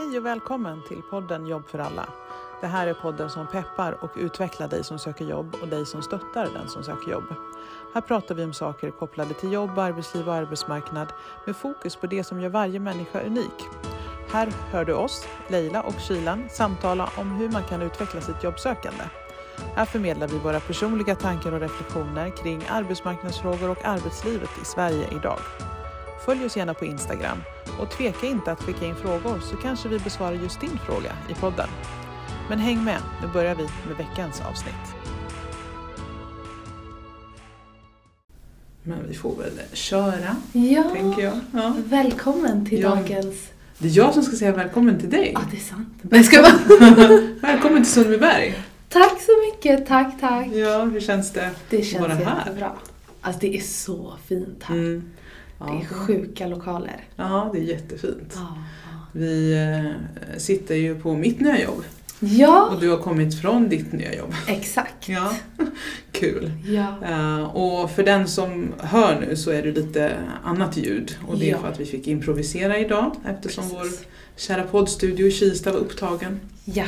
Hej och välkommen till podden Jobb för alla. Det här är podden som peppar och utvecklar dig som söker jobb och dig som stöttar den som söker jobb. Här pratar vi om saker kopplade till jobb, arbetsliv och arbetsmarknad med fokus på det som gör varje människa unik. Här hör du oss, Leila och Kylan, samtala om hur man kan utveckla sitt jobbsökande. Här förmedlar vi våra personliga tankar och reflektioner kring arbetsmarknadsfrågor och arbetslivet i Sverige idag. Följ oss gärna på Instagram och tveka inte att skicka in frågor så kanske vi besvarar just din fråga i podden. Men häng med, nu börjar vi med veckans avsnitt. Men vi får väl köra, Ja, tänker jag. Ja. välkommen till Ja. dagens... Det är jag som ska säga välkommen till dig. Ja, det är sant. Nej, ska vara. Välkommen till Sundbyberg. Tack så mycket, tack, tack. Ja, hur känns det? Det känns vara här. jättebra. Alltså det är så fint här. Mm. Det är sjuka lokaler. ja, det är jättefint. Vi eh, sitter ju på mitt nya jobb Ja, och du har kommit från ditt nya jobb. exakt. Ja, kul. Ja. Eh, och för den som hör nu så är det lite annat ljud och det är Ja. för att vi fick improvisera idag eftersom vår Precis. kära poddstudio i Kista var upptagen. Ja,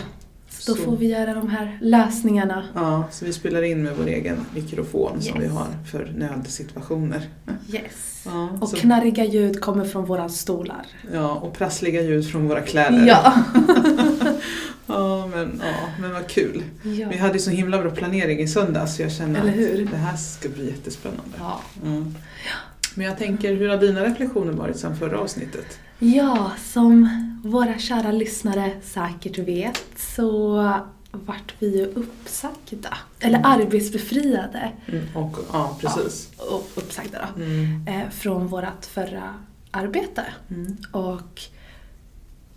då Så. får vi göra de här lösningarna. Ja, så vi spelar in med vår egen mikrofon som Yes. vi har för nödsituationer. Yes. Ja, Och så, knarriga ljud kommer från våra stolar. ja, och prassliga ljud från våra kläder. Ja. Ja, men, ja, men vad kul. ja. Vi hade ju så himla bra planering i söndags så jag känner att det här ska bli jättespännande. Ja. Mm. Men jag tänker, hur har dina reflektioner varit sedan förra avsnittet? Ja, som våra kära lyssnare säkert vet så vart vi ju uppsagda. Eller Mm. arbetsbefriade. Och, ja, precis. Och uppsagda då. Mm. Eh, från vårt förra arbete. Mm. Och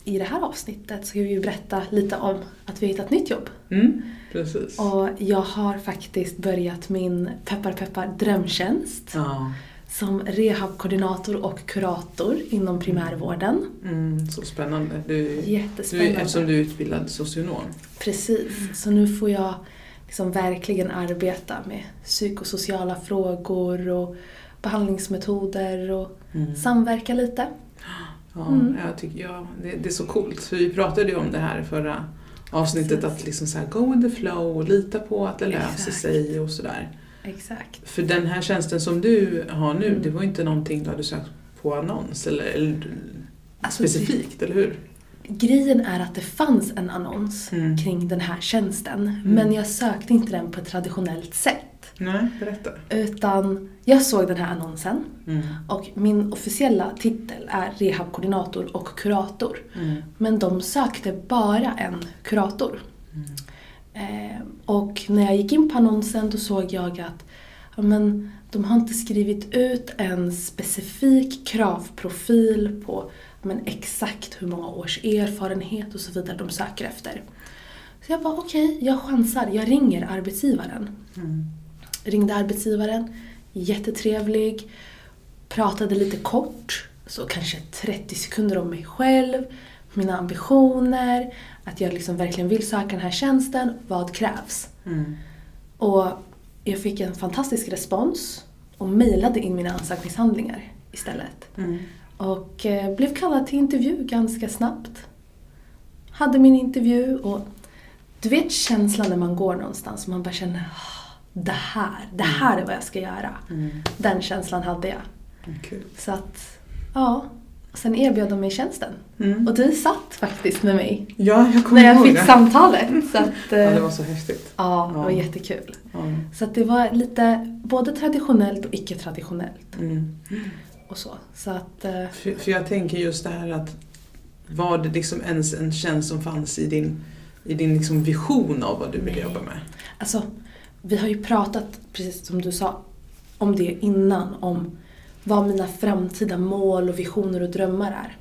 i det här avsnittet ska vi ju berätta lite om att vi har hittat nytt jobb. Mm. Precis. Och jag har faktiskt börjat min peppar peppar drömtjänst Ja. Som rehabkoordinator och kurator inom primärvården. Mm. Så spännande. Du, du, Jättespännande. eftersom du är utbildad socionom. Precis, så nu får jag liksom verkligen arbeta med psykosociala frågor och behandlingsmetoder och Mm. samverka lite. Ja, Mm. jag tycker, ja, det, det är så coolt. Vi pratade ju om det här förra avsnittet, Precis. att liksom så här, go with the flow och lita på att det löser Exakt. sig och sådär. Exakt. För den här tjänsten som du har nu, Mm. det var ju inte någonting du hade sökt på annons eller, eller Alltså, specifikt, eller hur? Grejen är att det fanns en annons Mm. kring den här tjänsten, men jag sökte inte den på ett traditionellt sätt. Nej, berätta. Utan jag såg den här annonsen Mm. och min officiella titel är rehabkoordinator och kurator. Mm. Men de sökte bara en kurator. Eh, och när jag gick in på annonsen då såg jag att ja, men, de har inte skrivit ut en specifik kravprofil på men, exakt hur många års erfarenhet och så vidare de söker efter. Så jag bara okej, jag chansar. Jag ringer arbetsgivaren. Mm. Ringde arbetsgivaren, jättetrevlig, pratade lite kort, så kanske 30 sekunder om mig själv, mina ambitioner, att jag liksom verkligen vill söka den här tjänsten, vad krävs? Mm. Och jag fick en fantastisk respons och mejlade in mina ansökningshandlingar istället. Mm. Och eh, blev kallad till intervju ganska snabbt. Hade min intervju och du vet känslan när man går någonstans och man bara känner "Ah, det här, det här är vad jag ska göra. Mm. Den känslan hade jag. Kul. Så att, ja. Sen erbjöd de mig tjänsten. Mm. Och du satt faktiskt med mig Ja, jag kommer när jag ihåg fick det. samtalet. Så att, Ja, eh, det var så häftigt. ja, det var Ja. jättekul. Ja. Så det var lite både traditionellt och icke-traditionellt. Mm. Och så. så att, eh, För, för jag tänker just det här att var det liksom ens en tjänst som fanns i din, i din liksom vision av vad du ville jobba med? Alltså, vi har ju pratat, precis som du sa, om det innan. Om vad mina framtida mål och visioner och drömmar är.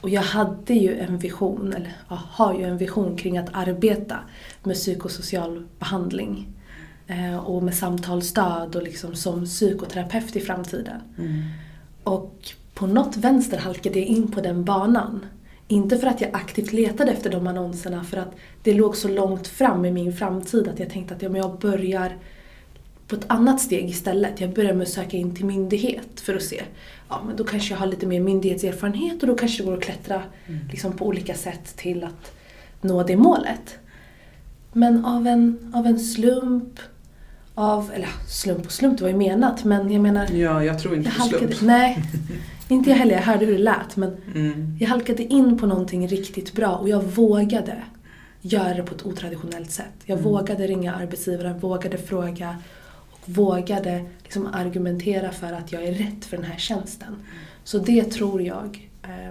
Och jag hade ju en vision, eller jag har ju en vision kring att arbeta med psykosocial behandling. Eh, och med samtalsstöd och liksom som psykoterapeut i framtiden. Mm. Och på något vänster halkade jag in på den banan. Inte för att jag aktivt letade efter de annonserna, för att det låg så långt fram i min framtid att jag tänkte att ja, men jag börjar på ett annat steg istället. Jag började med att söka in till myndighet för att se. Ja, men då kanske jag har lite mer myndighetserfarenhet och då kanske det går att klättra Mm. liksom, på olika sätt till att nå det målet. Men av en, av en slump, av, eller slump och slump, det var ju menat, men jag menar Ja, jag tror inte jag på slump. nej, inte jag heller. Jag hörde hur det lät. Men Mm. jag halkade in på någonting riktigt bra och jag vågade göra det på ett otraditionellt sätt. Jag Mm. vågade ringa arbetsgivaren, vågade fråga vågade liksom argumentera för att jag är rätt för den här tjänsten. Så det tror jag eh,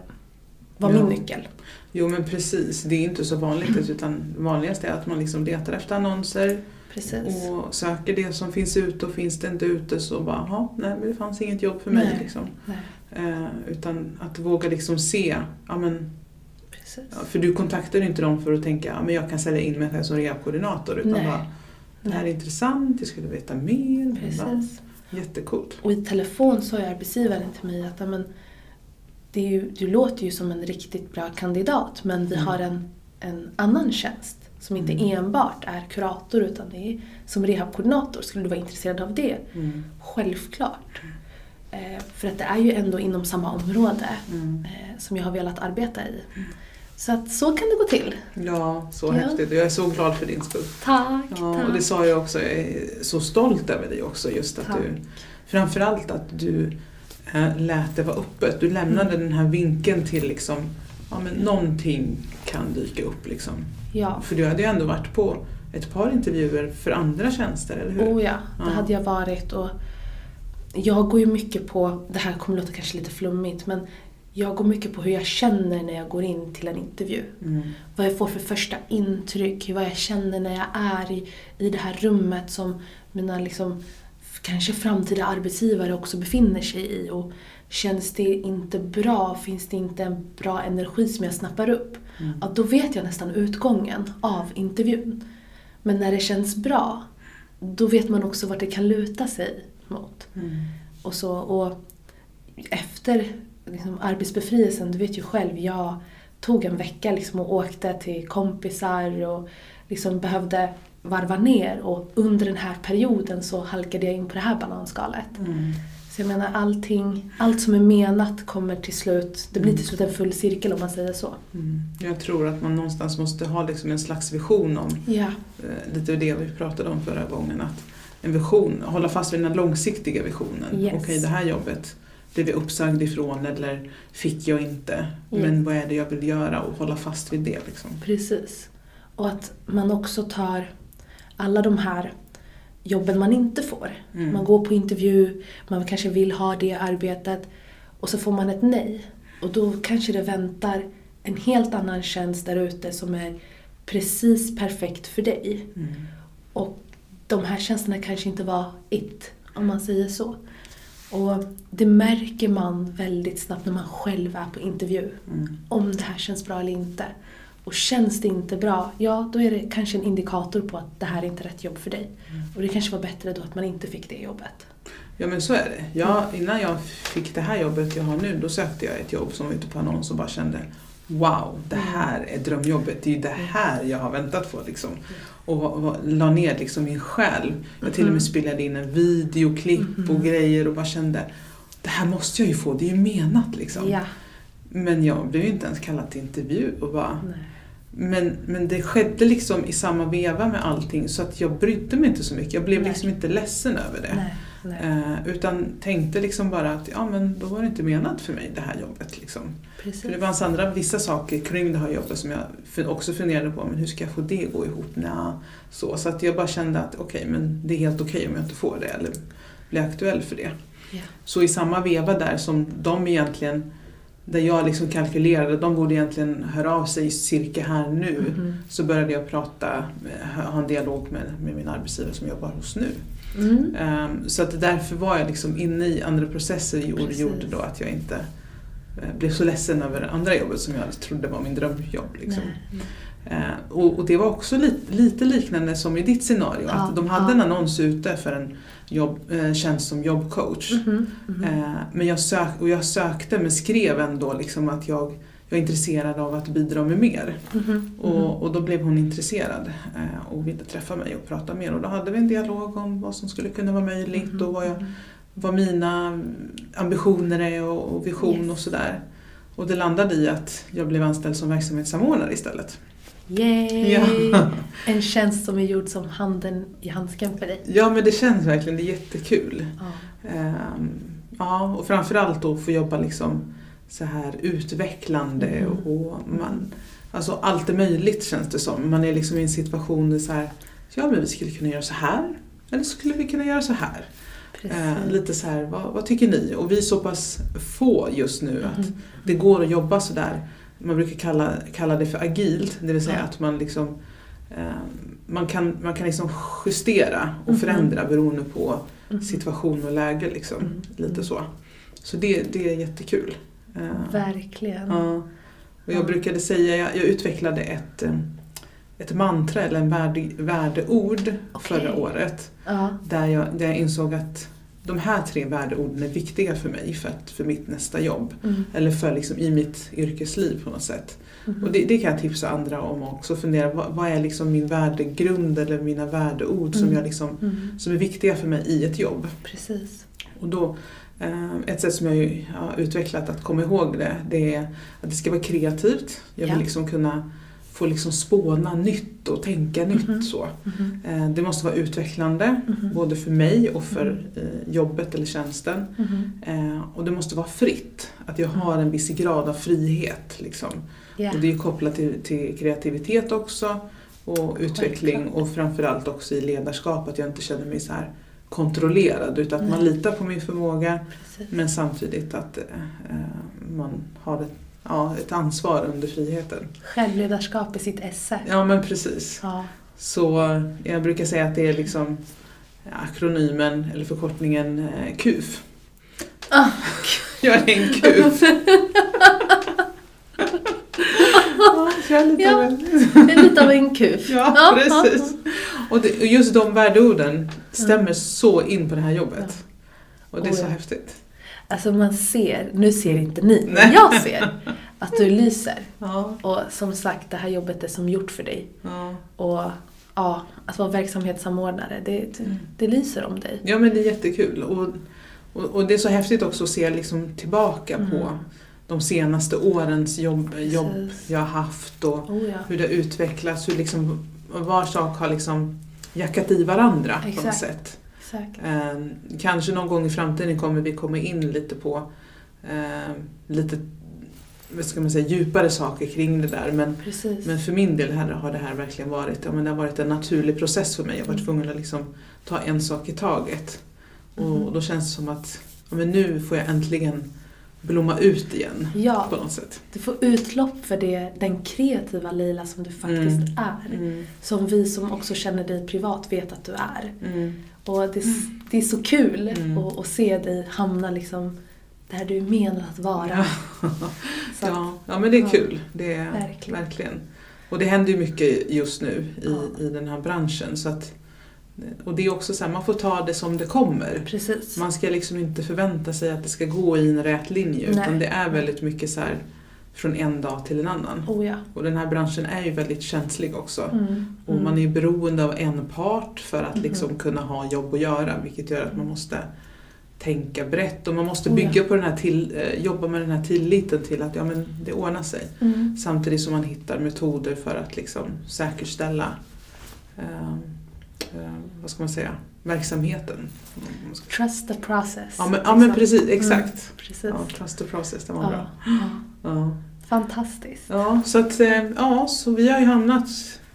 var Ja. min nyckel. Jo men precis, det är inte så vanligt utan det vanligaste är att man liksom letar efter annonser Precis. och söker det som finns ute och finns det inte ute så bara, "Jaha, nej men det fanns inget jobb för mig. Nej. Liksom. Nej, Eh, utan att våga liksom se, ja, men, precis. ja, för du kontaktar inte dem för att tänka, ja, men jag kan sälja in mig själv som rehabkoordinator utan Nej. bara, det här är intressant, jag skulle veta mer. Precis. jättecoolt. Och i telefon sa ju arbetsgivaren till mig att "Ja, men, det är ju, du låter ju som en riktigt bra kandidat men vi Mm. har en, en annan tjänst som inte Mm. enbart är kurator utan det är som rehabkoordinator. Skulle du vara intresserad av det? Mm. Självklart. Eh, för att det är ju ändå inom samma område Mm. eh, som jag har velat arbeta i. Så att så kan det gå till. Ja, så Ja. häftigt jag är så glad för din skull. Tack, Ja, tack. och det sa jag också, jag är så stolt över dig också. Just att Tack. du, framförallt att du äh, lät det vara öppet. Du lämnade Mm. den här vinkeln till liksom, ja men någonting kan dyka upp liksom. Ja. För du hade ju ändå varit på ett par intervjuer för andra tjänster, eller hur? Oh ja, det Ja. hade jag varit. Och jag går ju mycket på, det här kommer låta kanske lite flummigt, men jag går mycket på hur jag känner när jag går in till en intervju. Mm. Vad jag får för första intryck, vad jag känner när jag är i, i det här rummet som mina liksom, kanske framtida arbetsgivare också befinner sig i. Och känns det inte bra, finns det inte en bra energi som jag snappar upp, Mm. ja, då vet jag nästan utgången av intervjun. Men när det känns bra, då vet man också vart det kan luta sig mot. Mm. Och, så, och efter liksom, arbetsbefrielsen, du vet ju själv, jag tog en vecka liksom, och åkte till kompisar och liksom behövde varva ner. Och under den här perioden så halkade jag in på det här bananskalet. Mm. Så jag menar allting, allt som är menat kommer till slut, det blir till slut en full cirkel om man säger så. Mm. Jag tror att man någonstans måste ha liksom en slags vision om Ja, eh, lite det vi pratade om förra gången. Att en vision, hålla fast vid den långsiktiga visionen. Yes. Okej, det här jobbet blev jag uppsagd ifrån eller fick jag inte. Mm. Men vad är det jag vill göra och hålla fast vid det. Liksom. precis. Och att man också tar alla de här jobben man inte får. Mm. Man går på intervju, man kanske vill ha det arbetet och så får man ett nej. Och då kanske det väntar en helt annan tjänst där ute som är precis perfekt för dig. Mm. Och de här tjänsterna kanske inte var it, om man säger så. Och det märker man väldigt snabbt när man själv är på intervju. Mm. Om det här känns bra eller inte. Och känns det inte bra, ja då är det kanske en indikator på att det här är inte rätt jobb för dig. Mm. Och det kanske var bättre då att man inte fick det jobbet. Ja men så är det. Jag, innan jag fick det här jobbet jag har nu, då sökte jag ett jobb som var ute på annons och bara kände Wow, det här är drömjobbet. Det är ju det här jag har väntat på. Liksom. Och va- la ner liksom min själ. Jag till och med Mhm. spelade in en videoklipp och grejer och bara kände det här måste jag ju få, det är ju menat liksom. Ja. Men jag blev ju inte ens kallad till intervju. Och bara, Nej. men, men det skedde liksom i samma veva med allting så att jag brydde mig inte så mycket. Jag blev Nej. liksom inte ledsen över det. Nej. Eh, utan tänkte liksom bara att ja, men då var det inte menat för mig det här jobbet. Liksom. Precis. För det fanns andra vissa saker kring det här jobbet som jag också funderade på. Men hur ska jag få det att gå ihop? Nja, så, så att jag bara kände att okej, men det är helt okej om jag inte får det eller blir aktuell för det. Ja. Så i samma veva där som de egentligen, där jag liksom kalkylerade, de borde egentligen höra av sig cirka här nu. Mhm. Så började jag prata, eh, ha en dialog med, med min arbetsgivare som jag jobbar hos nu. Mm. Ehm, Så att därför var jag liksom inne i andra processer och Precis. gjorde då att jag inte eh, blev så ledsen över andra jobbet som jag trodde var min drömjobb. Liksom. Eh, Och, och det var också lite, lite liknande som i ditt scenario. Ja, att de hade ja. en annons ute för en jobb, eh, tjänst som jobbcoach. Mhm. Mhm. Eh, Men jag, sök, och jag sökte men skrev ändå liksom att jag, jag är intresserad av att bidra med mer. Mhm. Och, och då blev hon intresserad eh, och ville träffa mig och prata mer. Och då hade vi en dialog om vad som skulle kunna vara möjligt Mhm. och vad, jag, vad mina ambitioner är och, och vision Yes. och sådär. Och det landade i att jag blev anställd som verksamhetssamordnare istället. Yay! Ja. En tjänst som är gjord som handen i handsken för dig. Ja men det känns verkligen, det är jättekul. Ja. Ehm, ja, och framförallt då få jobba liksom så här utvecklande Mm. och man, alltså allt är möjligt känns det som. Man är liksom i en situation där så här, ja men vi skulle kunna göra så här, eller så skulle vi kunna göra så här. Eh, lite så här, vad, vad tycker ni? Och vi är så pass få just nu att Mhm. det går att jobba så där. Man brukar kalla, kalla det för agilt, det vill säga Ja. att man liksom eh, man kan, man kan liksom justera och Mhm. förändra beroende på Mhm. situation och läge. Liksom. Mm. Lite så. Så det, det är jättekul. Eh, Verkligen. ja. Och jag Ja. brukade säga, jag, jag utvecklade ett, eh, ett mantra eller en värde, värdeord Okej. förra året. Ja. Där jag, där jag insåg att de här tre värdeorden är viktiga för mig för, att, för mitt nästa jobb. Mm. Eller för liksom i mitt yrkesliv på något sätt. Mhm. Och det, det kan jag tipsa andra om också. Fundera, vad, vad är liksom min värdegrund eller mina värdeord som, Mm. jag liksom, Mm. som är viktiga för mig i ett jobb. Precis. Och då, eh, ett sätt som jag har utvecklat att komma ihåg det, det är att det ska vara kreativt. Jag vill Ja. liksom kunna få liksom spåna nytt och tänka Mhm. nytt. Så. Mhm. Eh, det måste vara utvecklande, Mhm. både för mig och för Mm. eh, jobbet eller tjänsten. Mhm. Eh, och det måste vara fritt, att jag har en viss grad av frihet. Liksom. Ja. Och det är kopplat till, till kreativitet också och utveckling och framförallt också i ledarskap att jag inte känner mig så här kontrollerad utan att man litar på min förmåga Precis. men samtidigt att eh, man har ett, ja, ett ansvar under friheten. Självledarskap i sitt esse. Ja men precis. Ja. Så jag brukar säga att det är liksom akronymen eller förkortningen eh, KUF. Ah. Jag är en KUF. ja, jag är lite Ja. av en- Det är lite av en kuf. Ja, precis. Och, det, och just de värdeorden stämmer så in på det här jobbet. Och det är Oh, så ja. häftigt. Alltså man ser, nu ser inte ni, men jag ser att du lyser. Ja, Och som sagt, det här jobbet är som gjort för dig. ja. Och ja, att vara verksamhetssamordnare, det, det, Mm. det lyser om dig. ja men det är jättekul. Och, och, och det är så häftigt också att se liksom tillbaka Mm. på de senaste årens jobb, jobb jag har haft och Oh ja. hur det har utvecklats, hur liksom var sak har liksom jackat i varandra på något Exakt. sätt. Eh, kanske någon gång i framtiden kommer vi komma in lite på eh, lite vad ska man säga, djupare saker kring det där. Men, Precis. men för min del här har det här verkligen varit, ja, men det har varit en naturlig process för mig. Jag har varit Mm. tvungen att liksom ta en sak i taget. Mhm. Och då känns det som att ja, men nu får jag äntligen blomma ut igen Ja, på något sätt. du får utlopp för det, den kreativa Lila som du faktiskt är. Mm. Som vi som också känner dig privat vet att du är. Mm. Och det, det är så kul Mm. att, att se dig hamna liksom där du är menad att vara. Ja. Att- Ja, ja, men det är kul. Det är, Verkligen. verkligen. Och det händer ju mycket just nu i, Ja. i den här branschen. Så att, och det är också så här, man får ta det som det kommer. Precis. Man ska liksom inte förvänta sig att det ska gå i en rät linje. Nej. Utan det är väldigt mycket så här från en dag till en annan. Oh ja. Och den här branschen är ju väldigt känslig också. Mm. Och man är ju beroende av en part för att Mhm. liksom kunna ha jobb att göra. Vilket gör att man måste tänka brett och man måste Oh ja. bygga på den här till, eh, jobba med den här tilliten till att ja, men det ordnar sig. Mm. Samtidigt som man hittar metoder för att liksom säkerställa eh, eh, vad ska man säga, verksamheten. Trust the process. Ja men, ja, men liksom. precis, exakt. Precis. Ja, trust the process, det var bra. Ja. Ja. Ja. Fantastiskt. ja, så att eh, ja, så vi har ju hamnat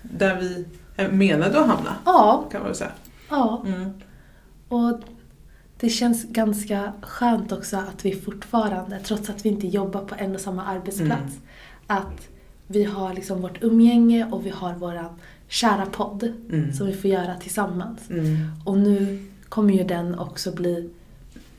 där vi är menade att hamna, Ja, kan man väl säga. ja. Mm. Och det känns ganska skönt också att vi fortfarande, trots att vi inte jobbar på en och samma arbetsplats, Mm. att vi har liksom vårt umgänge och vi har våran kära podd Mm. som vi får göra tillsammans. Mm. Och nu kommer ju den också bli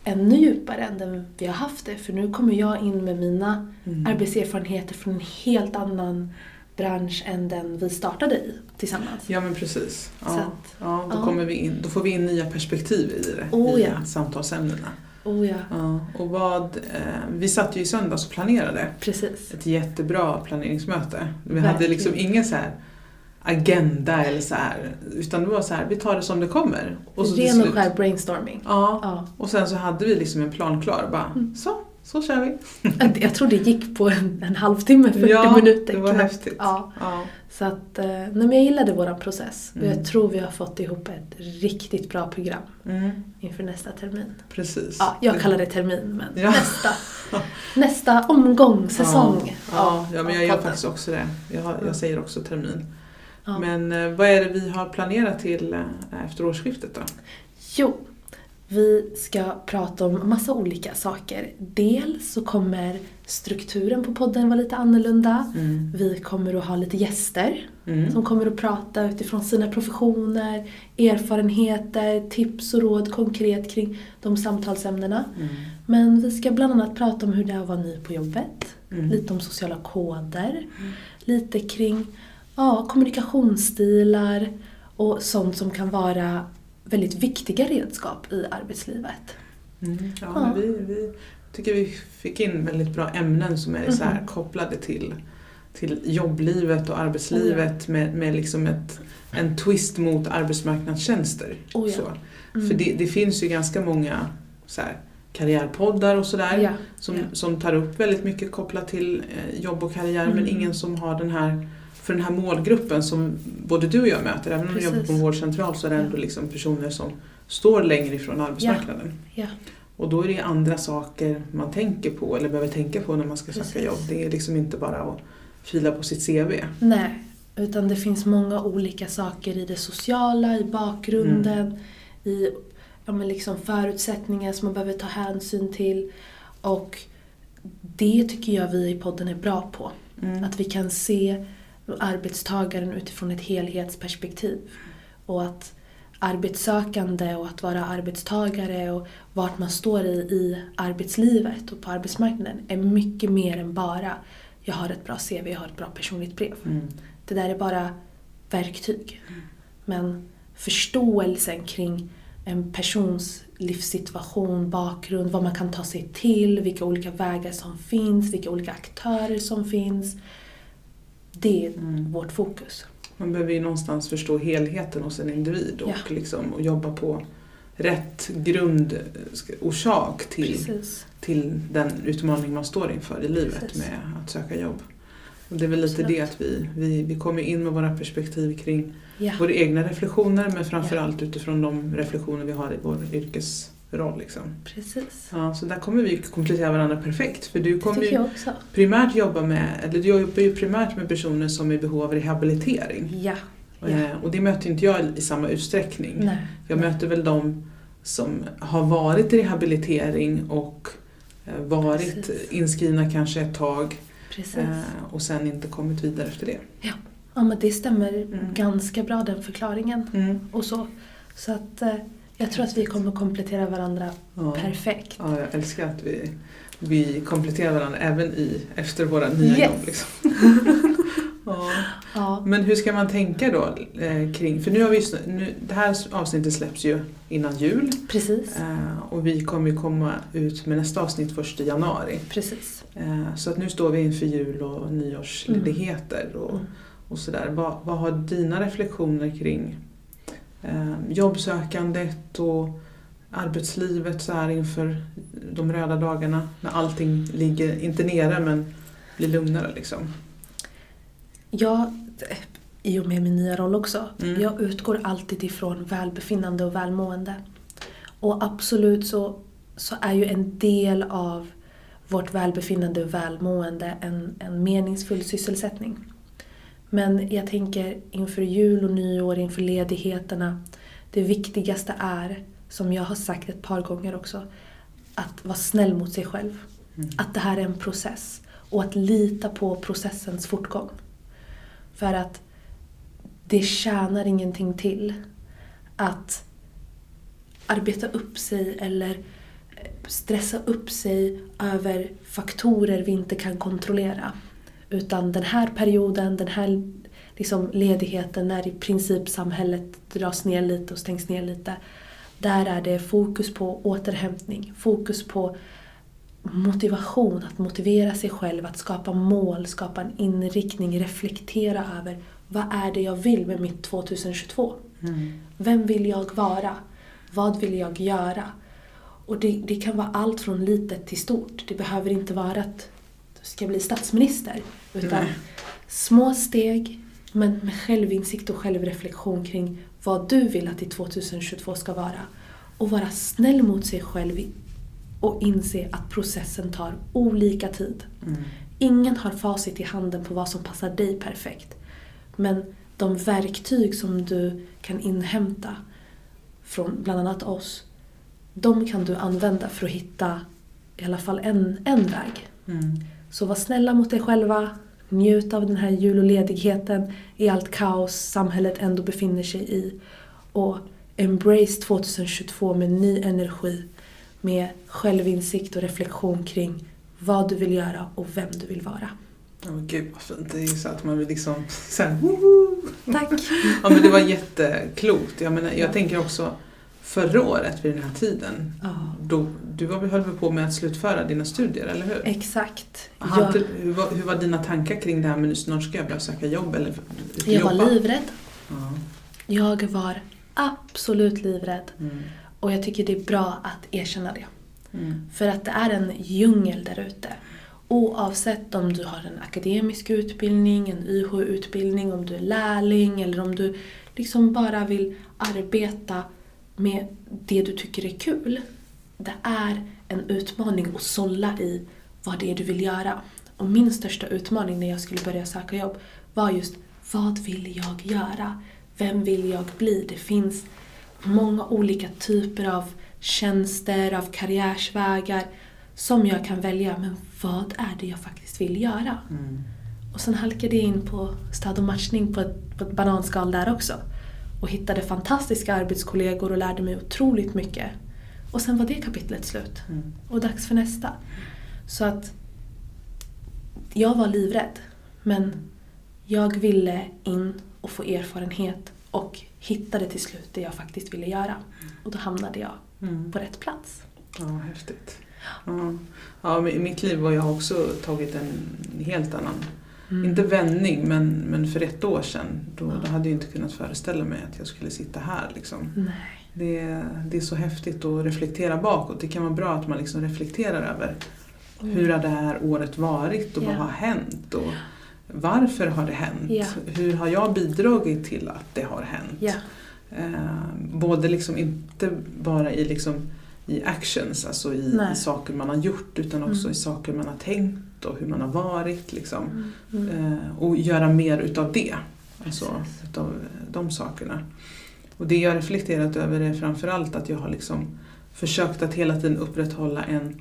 ännu djupare än den vi har haft det. För nu kommer jag in med mina Mm. arbetserfarenheter från en helt annan bransch än den vi startade i tillsammans. Ja men precis. Ja, Så att, ja, då, ja. Kommer vi in, då får vi in nya perspektiv i det, Oh, i ja. samtalsämnena. Oh ja, Ja, och vad, eh, vi satt ju i söndags och planerade precis. ett jättebra planeringsmöte. Vi hade Verkligen. liksom ingen så här agenda eller så här, utan det var så här, vi tar det som det kommer. Och så Ren och skär brainstorming. Ja, Ja. och sen så hade vi liksom en plan klar. Bara, Mm. så, så kör vi. Jag tror det gick på en, en halvtimme, 40 Ja, minuter. det var knappt. häftigt. Ja. Ja. Så att, eh, nej men jag gillade våran process och Mm. jag tror vi har fått ihop ett riktigt bra program Mm, inför nästa termin. precis. Ja, jag kallar det termin men Ja. nästa, nästa omgång, säsong. Ja, ja, men jag gör faktiskt också det. Jag, jag säger också termin. Ja. Men eh, vad är det vi har planerat till eh, efter årsskiftet då? Jo, vi ska prata om massa olika saker. Dels så kommer strukturen på podden vara lite annorlunda. Mm. Vi kommer att ha lite gäster Mm. som kommer att prata utifrån sina professioner, erfarenheter, tips och råd konkret kring de samtalsämnena. Mm. Men vi ska bland annat prata om hur det är att vara ny på jobbet, Mm. lite om sociala koder, lite kring ja, kommunikationsstilar och sånt som kan vara väldigt viktiga redskap i arbetslivet. Mm. Ja, Ja. Vi, vi tycker vi fick in väldigt bra ämnen som är så här Mhm. kopplade till, till jobblivet och arbetslivet med, med liksom ett, en twist mot arbetsmarknadstjänster. Oh ja. så. Mm. För det, det finns ju ganska många så här, karriärpoddar och sådär Ja, som, som tar upp väldigt mycket kopplat till eh, jobb och karriär men Mm. ingen som har den här för den här målgruppen som både du och jag möter, även om du jobbar på en Precis. vårdcentral så är det Ja. ändå liksom personer som står längre ifrån arbetsmarknaden. Ja. Och då är det andra saker man tänker på eller behöver tänka på när man ska söka Precis. jobb. Det är liksom inte bara att fila på sitt CV. Nej, utan det finns många olika saker i det sociala, i bakgrunden, Mm. i ja, men liksom förutsättningar som man behöver ta hänsyn till. Och det tycker jag vi i podden är bra på. Mm. Att vi kan se arbetstagaren utifrån ett helhetsperspektiv. Och att arbetssökande och att vara arbetstagare och vart man står i, i arbetslivet och på arbetsmarknaden är mycket mer än bara jag har ett bra CV, jag har ett bra personligt brev. Mm. Det där är bara verktyg. Men förståelsen kring en persons livssituation, bakgrund, vad man kan ta sig till, vilka olika vägar som finns, vilka olika aktörer som finns. Det är Mm. vårt fokus. Man behöver ju någonstans förstå helheten hos en individ och, Ja. liksom, och jobba på rätt grundorsak till, Precis. till den utmaning man står inför i livet Precis. med att söka jobb. Och det är väl lite Absolut. det att vi, vi, vi kommer in med våra perspektiv kring Ja, våra egna reflektioner men framförallt Ja. utifrån de reflektioner vi har i vår yrkesroll. Liksom. precis. Ja, så där kommer vi komplettera varandra perfekt. För du kommer ju primärt jobba med, eller du jobbar ju primärt med personer som är i behov av rehabilitering. Ja. Ja. Eh, Och det möter inte jag i samma utsträckning. Nej. Jag Nej. möter väl de som har varit i rehabilitering och eh, varit Precis. inskrivna kanske ett tag Precis. eh, och sen inte kommit vidare efter det. Ja men det stämmer Mm. ganska bra den förklaringen. Mm. Och så. Så att jag tror att vi kommer komplettera varandra Ja. perfekt. Ja, jag älskar att vi, vi kompletterar varandra även i, efter våra nya Yes. jobb. Liksom. ja. Ja. Men hur ska man tänka då eh, kring, för nu har vi, just- nu, det här avsnittet släpps ju innan jul Precis. eh, och vi kommer ju komma ut med nästa avsnitt först i januari. Precis. Eh, så att nu står vi inför jul och nyårsledigheter och, Mm. och sådär. Vad, vad har dina reflektioner kring jobbsökandet och arbetslivet så här inför de röda dagarna när allting ligger, inte nere men blir lugnare liksom? Jag, i och med min nya roll också, Mm. jag utgår alltid ifrån välbefinnande och välmående. Och absolut så, så är ju en del av vårt välbefinnande och välmående en, en meningsfull sysselsättning. Men jag tänker inför jul och nyår, inför ledigheterna, det viktigaste är, som jag har sagt ett par gånger också, att vara snäll mot sig själv. Mm. Att det här är en process och att lita på processens fortgång. För att det tjänar ingenting till att arbeta upp sig eller eh, stressa upp sig över faktorer vi inte kan kontrollera. Utan den här perioden, den här liksom ledigheten när i princip samhället dras ner lite och stängs ner lite. Där är det fokus på återhämtning, fokus på motivation, att motivera sig själv, att skapa mål, skapa en inriktning, reflektera över vad är det jag vill med mitt 2022? Mm. Vem vill jag vara? Vad vill jag göra? Och det, det kan vara allt från litet till stort. Det behöver inte vara att ska bli statsminister. Utan Nej. små steg, men med självinsikt och självreflektion kring vad du vill att ditt 2022 ska vara. Och vara snäll mot sig själv och inse att processen tar olika tid. Mm. Ingen har facit i handen på vad som passar dig perfekt. Men de verktyg som du kan inhämta från bland annat oss, de kan du använda för att hitta i alla fall en, en väg. Mm. Så var snälla mot dig själva, njut av den här jul och ledigheten i allt kaos samhället ändå befinner sig i. Och embrace 2022 med ny energi, med självinsikt och reflektion kring vad du vill göra och vem du vill vara. Ja, men gud vad fint. Det är ju så att man vill liksom så här, woho! Tack! Ja men det var jätteklokt. Jag, menar, jag Ja. tänker också förra året vid den här tiden. Ja. Då, du var, höll väl på med att slutföra dina studier, eller hur? Exakt. Hade, Jag, hur, var, hur var dina tankar kring det här med snart ska jag börja söka jobb eller jag var livrädd. Ja. Jag var absolut livrädd. Mm. Och jag tycker det är bra att erkänna det. Mm. För att det är en djungel där ute. Oavsett om du har en akademisk utbildning, en YH-utbildning, om du är lärling eller om du liksom bara vill arbeta med det du tycker är kul. Det är en utmaning att sålla i vad det är du vill göra. Och min största utmaning när jag skulle börja söka jobb var just vad vill jag göra? Vem vill jag bli? Det finns många olika typer av tjänster, av karriärsvägar som jag kan välja. Men vad är det jag faktiskt vill göra? Mm. Och sen halkade jag in på stöd och matchning på ett, på ett bananskal där också. Och hittade fantastiska arbetskollegor och lärde mig otroligt mycket. Och sen var det kapitlet slut. Mm. Och dags för nästa. Så att jag var livrädd. Men jag ville in och få erfarenhet och hittade till slut det jag faktiskt ville göra. Och då hamnade jag Mm. på rätt plats. Ja, häftigt. Ja. Ja, I mitt liv har jag också tagit en helt annan, Mm. inte vändning, men, men för ett år sedan då, Ja. då hade jag inte kunnat föreställa mig att jag skulle sitta här. Liksom. Nej. Det, det är så häftigt att reflektera bakåt. Det kan vara bra att man liksom reflekterar över Mm. hur har det här året varit och vad Ja. har hänt? Och varför har det hänt? Ja. Hur har jag bidragit till att det har hänt? Ja. Eh, både liksom inte bara i, liksom, i actions, alltså i, i saker man har gjort utan också Mm. i saker man har tänkt och hur man har varit. Liksom. Mm. Eh, och göra mer utav det. Alltså, utav de sakerna. Och det jag reflekterat över är framförallt att jag har liksom försökt att hela tiden upprätthålla en,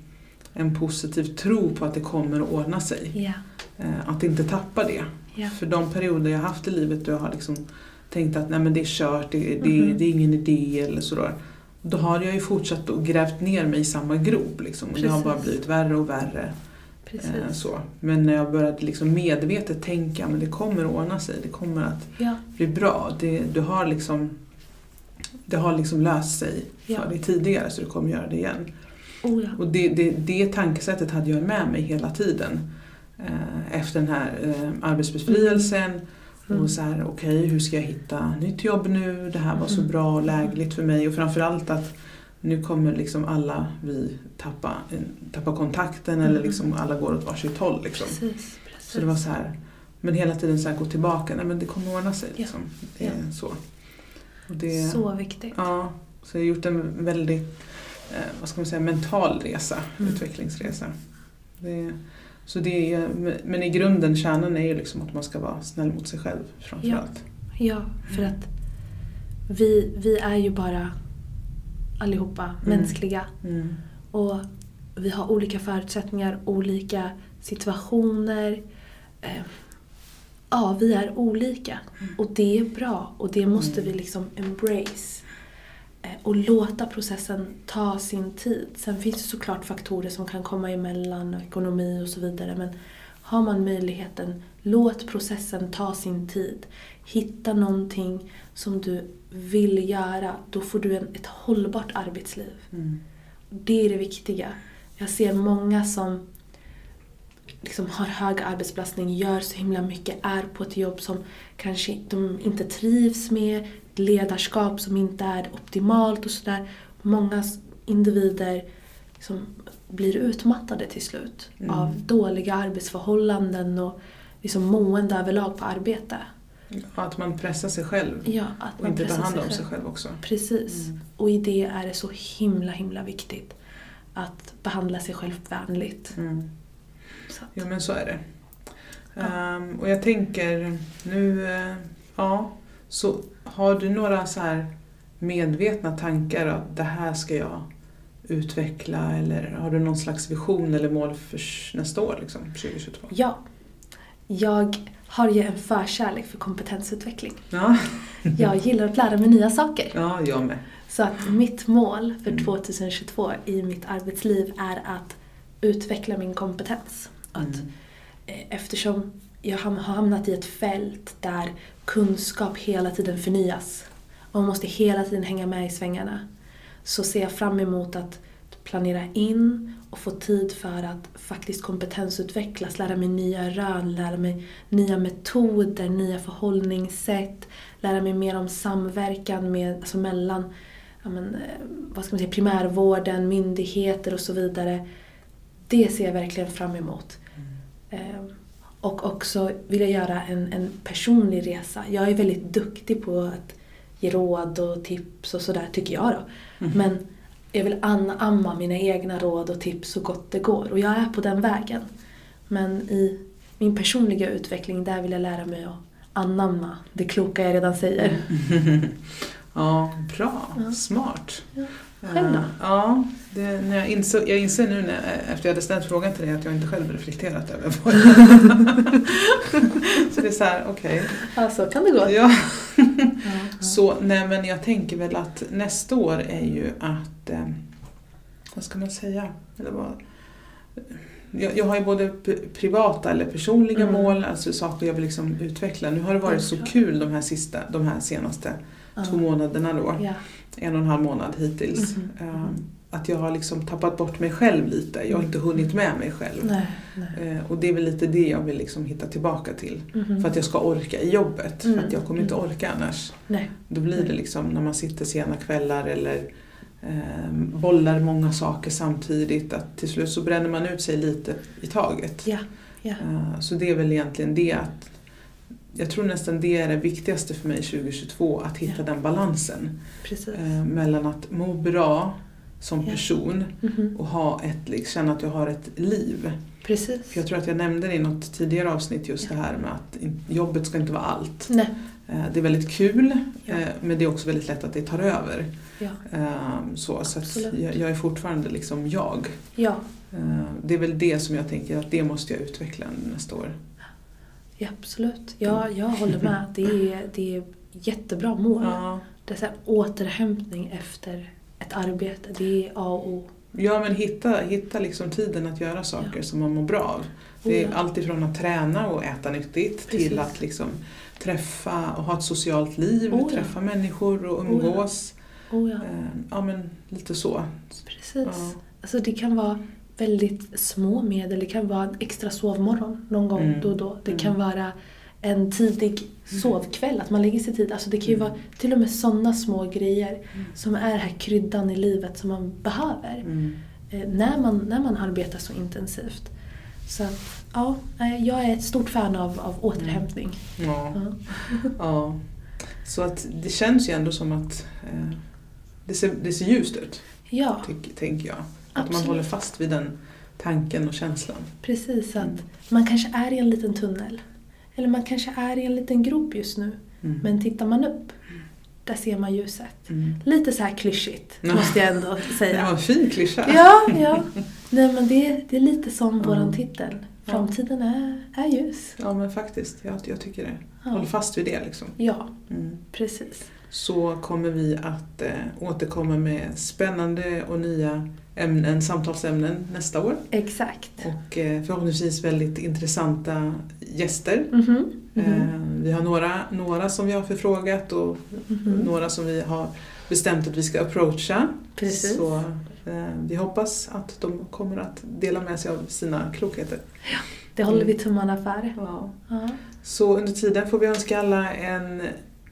en positiv tro på att det kommer att ordna sig. Eh, att inte tappa det. Ja. För de perioder jag haft i livet då jag har liksom tänkt att Nej, men det är kört, det, det, Mhm. det är ingen idé eller sådär. Då har jag ju fortsatt och grävt ner mig i samma grop. Liksom. Och det har bara blivit värre och värre. Eh, så. Men när jag började liksom medvetet tänka men det kommer att ordna sig, det kommer att Ja. bli bra. Det, du har liksom, det har liksom löst sig Ja. för dig tidigare så du kommer göra det igen. Oh ja. Och det, det, det tankesättet hade jag med mig hela tiden. Eh, efter den här eh, arbetsbefrielsen. Mm. Och så här, okej hur ska jag hitta nytt jobb nu? Det här var så Mm. bra och lägligt för mig. Och framförallt att nu kommer liksom alla vi tappa, eh, tappa kontakten eller Mm. liksom alla går åt varsitt håll. Liksom. Precis. Precis. Så det var så här, men hela tiden så här, gå tillbaka, nej men det kommer ordna sig. Ja. Liksom. Det är Ja. så. Det, Så viktigt. Ja, så jag har gjort en väldigt, eh, vad ska man säga, mental resa, Mm. utvecklingsresa. Det, så det är, men i grunden, kärnan är ju liksom att man ska vara snäll mot sig själv framförallt. Ja, för att vi, vi är ju bara allihopa Mm. mänskliga. Mm. Och vi har olika förutsättningar, olika situationer. Ja, vi är olika. Och det är bra och det måste Mm. vi liksom embrace. Eh, och låta processen ta sin tid. Sen finns det såklart faktorer som kan komma emellan, och ekonomi och så vidare. Men har man möjligheten, låt processen ta sin tid. Hitta någonting som du vill göra, då får du en, ett hållbart arbetsliv. Mm. Det är det viktiga. Jag ser många som liksom har hög arbetsbelastning, gör så himla mycket, är på ett jobb som kanske de inte trivs med, ledarskap som inte är optimalt och sådär. Många individer liksom blir utmattade till slut Mm. av dåliga arbetsförhållanden och liksom mående överlag på arbete. Att man pressar sig själv Ja, att och inte tar hand om själv. sig själv också. Precis. Mm. Och i det är det så himla, himla viktigt att behandla sig själv vänligt. Mm. Att, Ja men så är det. Ja. Ehm, och jag tänker nu, eh, ja, så har du några så här medvetna tankar att det här ska jag utveckla eller har du någon slags vision eller mål för nästa år, liksom, 2022? ja. Jag har ju en förkärlek för kompetensutveckling. Ja, Jag gillar att lära mig nya saker. ja jag med. Så att mitt mål för Mm. 2022 i mitt arbetsliv är att utveckla min kompetens. Att, Mm. eh, Eftersom jag har hamnat i ett fält där kunskap hela tiden förnyas och man måste hela tiden hänga med i svängarna så ser jag fram emot att planera in och få tid för att faktiskt kompetensutvecklas, lära mig nya rön, lära mig nya metoder, nya förhållningssätt, lära mig mer om samverkan med, alltså mellan ja men, eh, vad ska man säga, primärvården, myndigheter och så vidare. Det ser jag verkligen fram emot. Och också vill jag göra en, en personlig resa. Jag är väldigt duktig på att ge råd och tips och sådär, tycker jag då. Mm. Men jag vill anamma mina egna råd och tips så gott det går. Och jag är på den vägen. Men i min personliga utveckling, där vill jag lära mig att anamma det kloka jag redan säger. Ja, bra. Ja. Smart. Ja. Själv då? Ja, det, när jag, insåg, jag inser nu när, efter jag hade ställt frågan till dig att jag inte själv reflekterat över vad Så det är så här, okej. Ja, så kan det gå. Ja. Så, nej men jag tänker väl att nästa år är ju att, eh, vad ska man säga? Eller vad, jag, jag har ju både privata eller personliga Mm. mål, alltså saker jag vill liksom utveckla. Nu har det varit så kul de här, sista, de här senaste två månaderna då. Ja. En och en halv månad hittills. Eh, Att jag har liksom tappat bort mig själv lite. Jag har inte hunnit med mig själv. Nej, nej. Eh, Och det är väl lite det jag vill liksom hitta tillbaka till. Mhm. För att jag ska orka i jobbet. För Mm. att jag kommer inte orka annars. Nej. Då blir det liksom när man sitter sena kvällar eller eh, bollar många saker samtidigt. Att till slut så bränner man ut sig lite i taget. Ja. Ja. Eh, så det är väl egentligen det att jag tror nästan det är det viktigaste för mig 2022, att hitta Ja. den balansen. Eh, mellan att må bra som Ja. person Mhm. och ha ett, liksom, känna att jag har ett liv. Precis. För jag tror att jag nämnde det i något tidigare avsnitt just Ja. det här med att jobbet ska inte vara allt. Nej. Eh, Det är väldigt kul Ja. eh, men det är också väldigt lätt att det tar över. Ja. Eh, Så, så jag, jag är fortfarande liksom jag. Ja. Eh, Det är väl det som jag tänker att det måste jag utveckla nästa år. Ja, absolut. Ja, jag håller med. Det är, det är jättebra mål. Ja. Det är så här, återhämtning efter ett arbete. Det är A och O. Ja men hitta, hitta liksom tiden att göra saker som man mår bra av. Det är Oh, ja. allt ifrån att träna och äta nyttigt Precis. till att liksom träffa och ha ett socialt liv, Oh, ja. träffa människor och ja. umgås. Oh, ja. Eh, Ja men lite så. Precis. Ja. Alltså det kan vara väldigt små medel. Det kan vara en extra sovmorgon någon gång Mm. då och då. Det Mm. kan vara en tidig sovkväll, att man lägger sig tid. Alltså det kan ju Mm. vara till och med sådana små grejer Mm. som är här kryddan i livet som man behöver. Mm. eh, när, man, när man arbetar så intensivt. Så att, ja, jag är ett stort fan av, av återhämtning. Ja. Ja. Så att det känns ju ändå som att eh, det, ser, det ser ljust ut, Ja, tyck, tänker jag. Att Absolut. man håller fast vid den tanken och känslan. precis. Att Mm. Man kanske är i en liten tunnel. Eller man kanske är i en liten grop just nu. Mm. Men tittar man upp, där ser man ljuset. Mm. Lite så här klyschigt, Ja. måste jag ändå säga. en fin klyscha. Ja, ja. Nej men det, det är lite som Mm. våran titel. Framtiden är, är ljus. Ja men faktiskt, jag, jag tycker det. Ja. Håll fast vid det liksom. ja, Mm. precis. Så kommer vi att eh, återkomma med spännande och nya ämnen, samtalsämnen nästa år. Exakt. Och eh, förhoppningsvis väldigt intressanta gäster. Mhm. Mhm. Eh, Vi har några, några som vi har förfrågat och Mhm. några som vi har bestämt att vi ska approacha. Precis. Så eh, vi hoppas att de kommer att dela med sig av sina klokheter. Det håller vi Mm. tummarna för. Ja. Så under tiden får vi önska alla en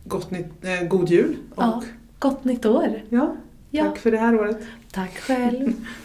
gott nytt, eh, god jul och Ja. Gott nytt år! ja, Ja. tack för det här året. Tack själv!